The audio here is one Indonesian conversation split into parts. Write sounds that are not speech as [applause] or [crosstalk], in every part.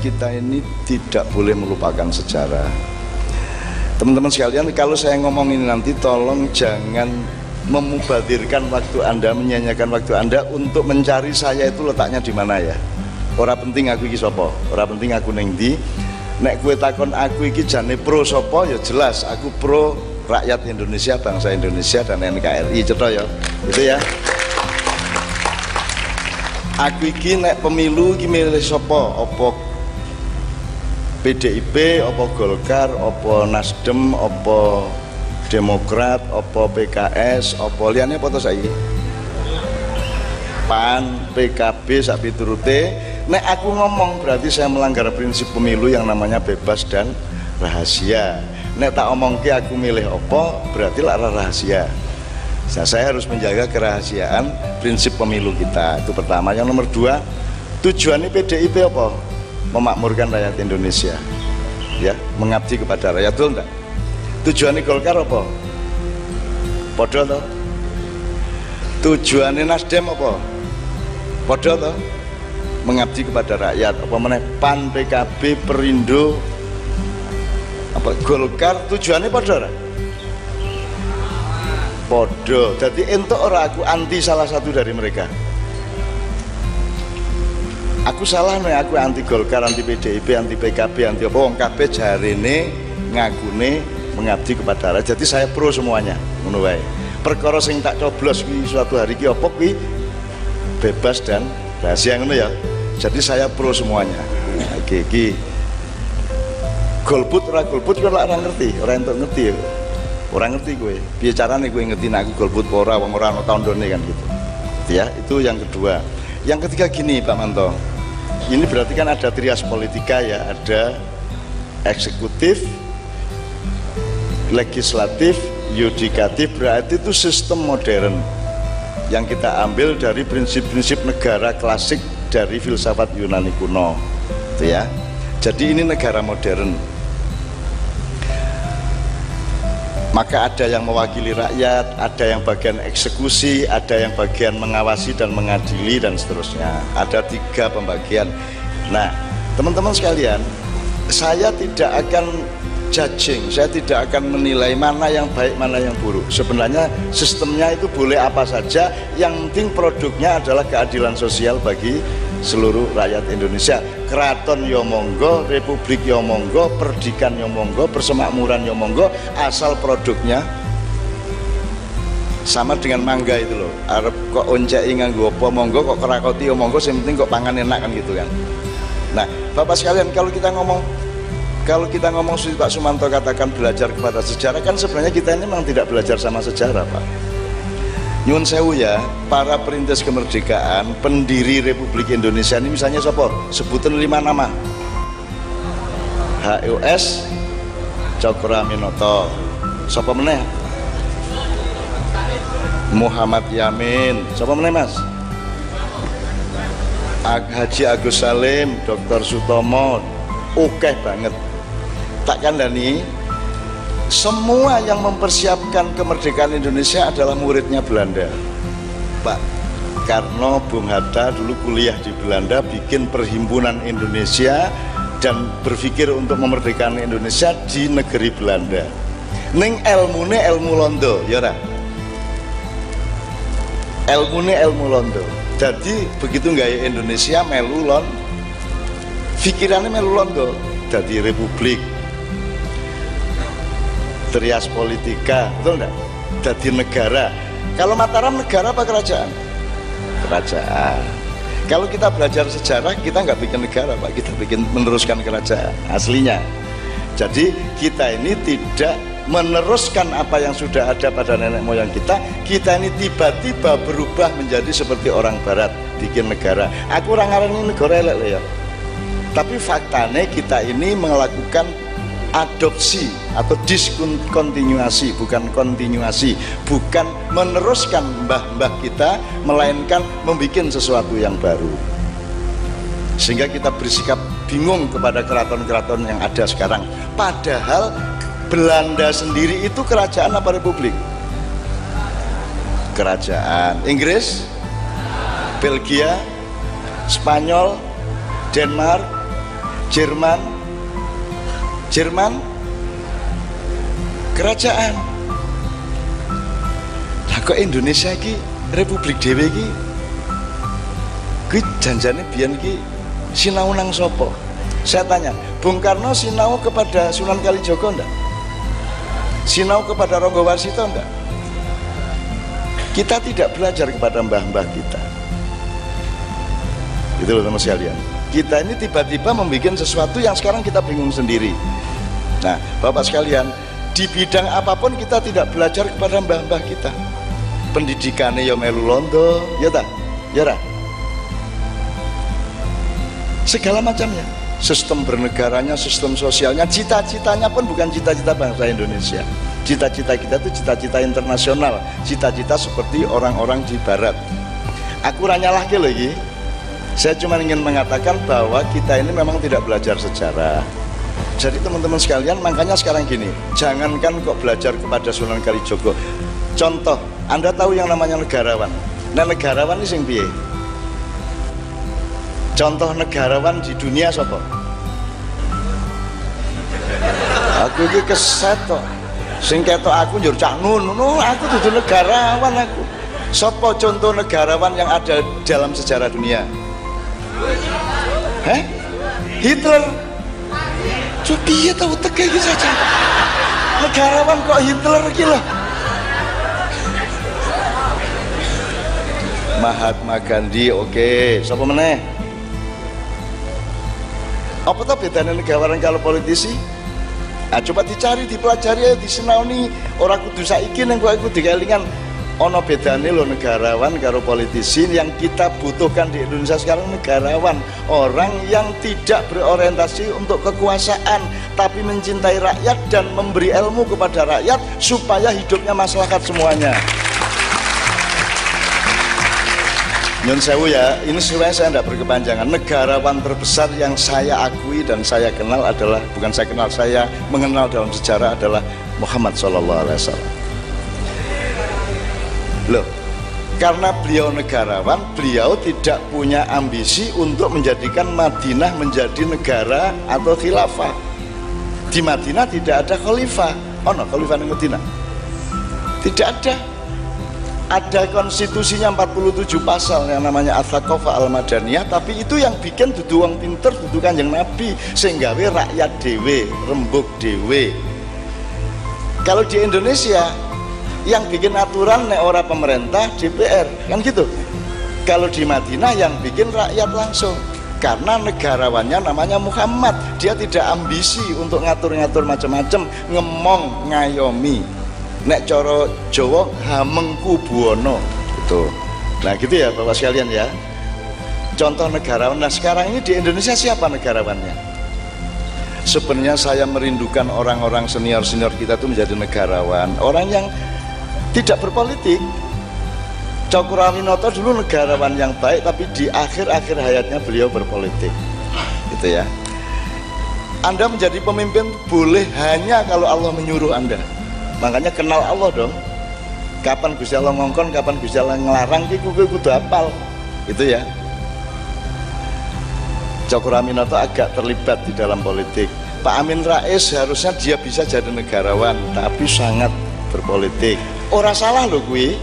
kita ini tidak boleh melupakan sejarah. Teman-teman sekalian, kalau saya ngomong ini nanti tolong jangan memubadirkan waktu Anda, menyanyikan waktu Anda untuk mencari saya itu letaknya di mana ya. Ora penting aku iki sapa, ora penting aku ning ndi. Nek kue takon aku iki jane pro sapa ya jelas aku pro rakyat Indonesia, bangsa Indonesia dan NKRI cetha ya. Itu ya aku iki nek pemilu iki milih apa PDIP apa Golkar apa Nasdem apa Demokrat apa PKS apa liyane apa to saiki PAN PKB sak piturute nek aku ngomong berarti saya melanggar prinsip pemilu yang namanya bebas dan rahasia nek tak omong ke aku milih apa berarti lah rahasia Nah, saya harus menjaga kerahasiaan prinsip pemilu kita. Itu pertama. Yang nomor dua, tujuannya PDIP apa? Memakmurkan rakyat Indonesia. Ya, mengabdi kepada rakyat betul enggak? Tujuannya Golkar apa? Podo toh? Tujuannya Nasdem apa? Podo toh? Mengabdi kepada rakyat. Apa mana? PAN, PKB, Perindo, apa Golkar tujuannya podo podo jadi entuk ora aku anti salah satu dari mereka aku salah nih aku anti Golkar anti PDIP anti PKB anti apa. Wong kabeh jarene ngakune mengabdi kepada rakyat. Jadi saya pro semuanya ngono wae. Perkara sing tak coblos kuwi suatu hari ki apa kuwi? Bebas dan rahasia ngono ya. Jadi saya pro semuanya. Iki iki. Golput ora golput kok ora ngerti ora entuk ngerti. Ya orang ngerti gue biar nih gue ngerti aku golput pora wong ora ana tandone kan gitu. Ya itu yang kedua. Yang ketiga gini Pak Manto ini berarti kan ada trias politika ya ada eksekutif legislatif yudikatif berarti itu sistem modern yang kita ambil dari prinsip-prinsip negara klasik dari filsafat Yunani kuno itu ya. Jadi ini negara modern maka ada yang mewakili rakyat, ada yang bagian eksekusi, ada yang bagian mengawasi dan mengadili dan seterusnya. Ada tiga pembagian. Nah, teman-teman sekalian, saya tidak akan judging, saya tidak akan menilai mana yang baik, mana yang buruk. Sebenarnya sistemnya itu boleh apa saja, yang penting produknya adalah keadilan sosial bagi seluruh rakyat Indonesia. Keraton Yomonggo, Republik Yomonggo, Perdikan Yomonggo, Persemakmuran Yomonggo asal produknya sama dengan mangga itu loh. Arab kok onceki nganggo apa monggo kok kerakoti monggo yang penting kok pangan enak kan gitu kan. Nah Bapak sekalian kalau kita ngomong kalau kita ngomong Pak Sumanto katakan belajar kepada sejarah kan sebenarnya kita ini memang tidak belajar sama sejarah Pak Nyun sewu ya, para perintis kemerdekaan, pendiri Republik Indonesia ini misalnya siapa? Sebutan lima nama. HUS Cokro Aminoto. Siapa meneh? Muhammad Yamin. Siapa meneh, Mas? Haji Agus Salim, Dr. Sutomo. Oke banget. Tak kandani semua yang mempersiapkan kemerdekaan Indonesia adalah muridnya Belanda. Pak Karno Bung Hatta dulu kuliah di Belanda bikin perhimpunan Indonesia dan berpikir untuk memerdekakan Indonesia di negeri Belanda. Neng ilmune ilmu londo ya ora? Ilmune ilmu londo. Jadi begitu nggak Indonesia melu lon pikirannya melu londo. Jadi republik trias politika betul enggak jadi negara. Kalau Mataram negara apa kerajaan? Kerajaan. Kalau kita belajar sejarah kita nggak bikin negara pak. Kita bikin meneruskan kerajaan aslinya. Jadi kita ini tidak meneruskan apa yang sudah ada pada nenek moyang kita. Kita ini tiba-tiba berubah menjadi seperti orang barat bikin negara. Aku orang ini negara elek ya tapi faktanya kita ini melakukan adopsi atau diskontinuasi bukan kontinuasi bukan meneruskan mbah-mbah kita melainkan membuat sesuatu yang baru. Sehingga kita bersikap bingung kepada keraton-keraton yang ada sekarang. Padahal Belanda sendiri itu kerajaan apa republik? Kerajaan Inggris Belgia Spanyol Denmark Jerman Jerman kerajaan. Lah kok Indonesia ki Republik Dewi ki ki janjane biyen ki sinau nang sopo saya tanya Bung Karno sinau kepada Sunan Kalijogo enggak sinau kepada Ronggo Warsito enggak kita tidak belajar kepada mbah-mbah kita. Itu loh teman sekalian kita ini tiba-tiba membuat sesuatu yang sekarang kita bingung sendiri. Nah bapak sekalian di bidang apa pun kita tidak belajar kepada mbah-mbah kita. Pendidikannya ya melu londo ya tak ya tak segala macamnya sistem bernegaranya sistem sosialnya cita-citanya pun bukan cita-cita bangsa Indonesia. Cita-cita kita itu cita-cita internasional cita-cita seperti orang-orang di barat. Aku ranyalah lagi saya cuma ingin mengatakan bahwa kita ini memang tidak belajar sejarah. Jadi teman-teman sekalian makanya sekarang gini jangankan kok belajar kepada Sunan Kalijogo. Contoh anda tahu yang namanya negarawan? Nah negarawan ini sing piye? Contoh negarawan di dunia sopo aku ini keset kok. Sing ketok aku njur cak nun aku tuh negarawan aku. Sopo contoh negarawan yang ada dalam sejarah dunia Heh? Hitler? Coba ya tahu teka gitu saja. Negarawan kok Hitler gitu Mahatma Gandhi oke. Okay. siapa meneh? Apa tuh bedanya negarawan kalau politisi? Nah, coba dicari dipelajari ya disenauni. Orang kudu saiki yang gua ikut dikelingan ono bedane lo negarawan karo politisi yang kita butuhkan di Indonesia sekarang negarawan orang yang tidak berorientasi untuk kekuasaan tapi mencintai rakyat dan memberi ilmu kepada rakyat supaya hidupnya masyarakat semuanya Nyun sewu ya, ini supaya saya tidak berkepanjangan. Negarawan terbesar yang saya akui dan saya kenal adalah bukan saya kenal, saya mengenal dalam sejarah adalah Muhammad Shallallahu Alaihi Wasallam. Karena beliau negarawan, beliau tidak punya ambisi untuk menjadikan Madinah menjadi negara atau khilafah. Di Madinah tidak ada khalifah. Oh no, khalifah di Madinah. Tidak ada ada konstitusinya 47 pasal yang namanya Athakofa Al-Madaniyah tapi itu yang bikin dudu wong pinter dudu kanjeng Nabi sehingga rakyat dewe rembuk dewe kalau di Indonesia yang bikin aturan nek ora pemerintah DPR kan gitu. Kalau di Madinah yang bikin rakyat langsung. Karena negarawannya namanya Muhammad. Dia tidak ambisi untuk ngatur-ngatur macam-macam. Ngemong ngayomi. Nek coro Jawa hamengku buwono. Itu nah gitu ya Bapak sekalian ya. Contoh negarawan. Nah sekarang ini di Indonesia siapa negarawannya? Sebenarnya saya merindukan orang-orang senior-senior kita itu menjadi negarawan. Orang yang tidak berpolitik. Cokroaminoto dulu negarawan yang baik tapi di akhir-akhir hayatnya beliau berpolitik. Gitu ya. Anda menjadi pemimpin boleh hanya kalau Allah menyuruh Anda. Makanya kenal Allah dong. Kapan Gusti Allah ngongkon kapan Gusti Allah ngelarang ki kudu kudu apal. Itu ya. Cokroaminoto agak terlibat di dalam politik. Pak Amin Rais harusnya dia bisa jadi negarawan tapi sangat berpolitik orang salah loh gue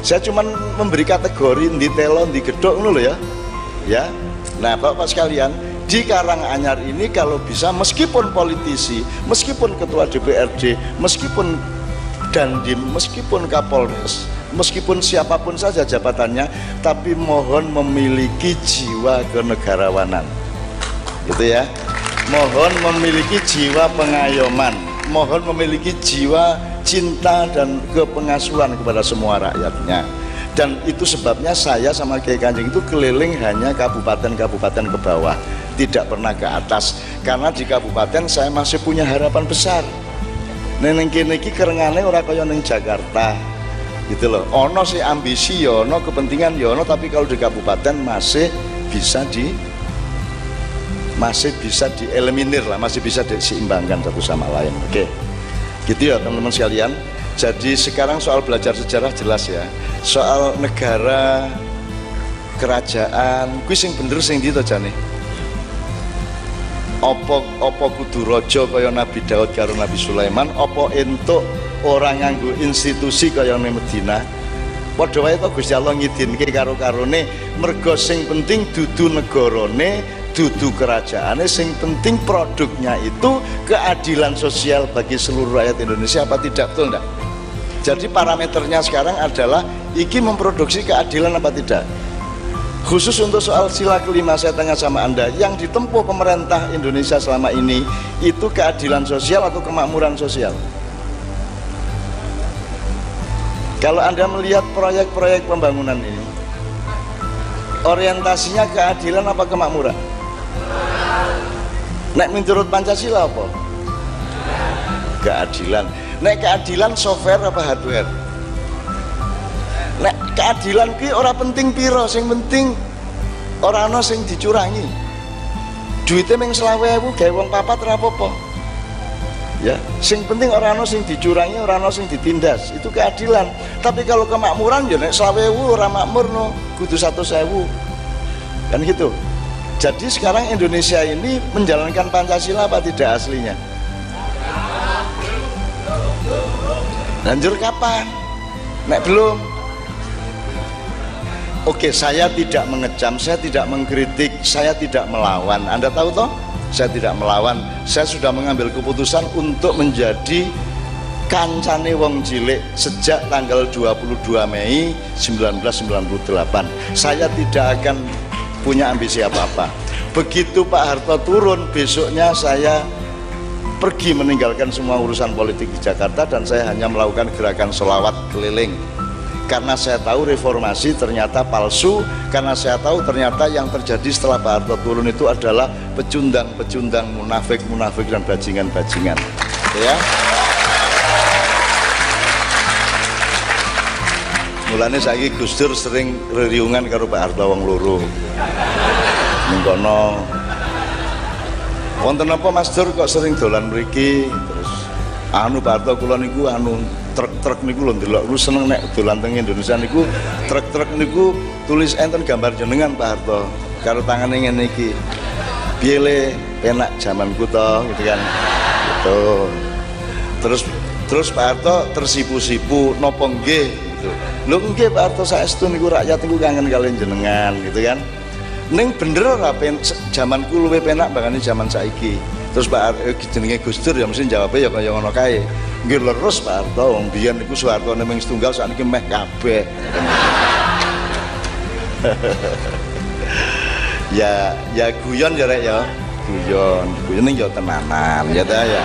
saya cuma memberi kategori di telon di gedok loh ya. Ya. Nah bapak sekalian di Karanganyar ini kalau bisa meskipun politisi meskipun ketua DPRD meskipun dandim meskipun kapolres meskipun siapa pun saja jabatannya tapi mohon memiliki jiwa kenegarawanan. Gitu ya. Mohon memiliki jiwa pengayoman. Mohon memiliki jiwa cinta dan kepengasuhan kepada semua rakyatnya dan itu sebabnya saya sama Kiai Kanjeng itu keliling hanya kabupaten-kabupaten ke bawah tidak pernah ke atas karena di kabupaten saya masih punya harapan besar Neneng kene iki kerengane ora kaya ning Jakarta. Gitu loh. Ono sih ambisi ya ono, kepentingan ya ono, tapi kalau di kabupaten masih bisa di masih bisa dieliminir lah, masih bisa diseimbangkan satu sama lain. Oke. Gitu ya teman-teman sekalian. Jadi sekarang soal belajar sejarah jelas ya. Soal negara kerajaan kuwi sing bener sing ndi to jane? opo opo kudu raja kaya Nabi Daud karo Nabi Sulaiman opo entuk orang nganggo institusi kaya ning Medina padha wae to Gusti Allah ngidinke karo karone mergo sing penting dudu negarane dudu kerajaannya sing penting produknya itu keadilan sosial bagi seluruh rakyat Indonesia apa tidak? Betul enggak jadi parameternya sekarang adalah iki memproduksi keadilan apa tidak? Khusus untuk soal sila kelima saya tanya sama anda yang ditempuh pemerintah Indonesia selama ini itu keadilan sosial atau kemakmuran sosial? Kalau anda melihat proyek-proyek pembangunan ini orientasinya keadilan apa kemakmuran nek menurut Pancasila apa? Keadilan. Nek keadilan software apa hardware? Nek keadilan ki ora penting piro sing penting ora ana sing dicurangi. Duitnya selawe ewu gawe wong papat ora apa-apa. Ya sing penting orang ana sing dicurangi orang ana sing ditindas. Itu keadilan. Tapi kalau kemakmuran ya nek ewu ora makmur no kudu satu sewu kan gitu jadi sekarang Indonesia ini menjalankan Pancasila apa tidak aslinya lanjut kapan nek belum Oke, saya tidak mengecam, saya tidak mengkritik, saya tidak melawan. Anda tahu toh? Saya tidak melawan. Saya sudah mengambil keputusan untuk menjadi kancane wong cilik sejak tanggal 22 Mei 1998. Saya tidak akan punya ambisi apa-apa. Begitu Pak Harto turun, besoknya saya pergi meninggalkan semua urusan politik di Jakarta dan saya hanya melakukan gerakan selawat keliling. Karena saya tahu reformasi ternyata palsu karena saya tahu ternyata yang terjadi setelah Pak Harto turun itu adalah pecundang-pecundang munafik-munafik dan bajingan-bajingan. Ya mulanya saya Gus Dur sering reriungan karo Pak Harto wong loro. Ning kono. Wonten apa Mas Dur kok sering dolan mriki? Terus anu Pak Harto kula niku anu truk-truk niku lho ndelok. Lu seneng nek dolan teng Indonesia niku truk-truk niku tulis enten gambar jenengan Pak Harto karo tangane ngene iki. Piye le? Enak zamanku to gitu kan? Gitu. Terus terus Pak Harto tersipu-sipu nopo nggih gitu. Lho Pak Harto saestu niku rakyat niku kangen kalian jenengan gitu kan? Ning bener ora zamanku luwih penak bangane zaman saiki. Terus Pak eh, jenenge Gus Dur ya mesti jawabnya ya kaya ngono kae. Nggih leres Pak Harto wong biyen niku Soeharto nemeng setunggal sakniki meh kabeh. [laughs] Ya ya guyon ya rek ya. Guyon guyon ning ya tenanan ya ta ya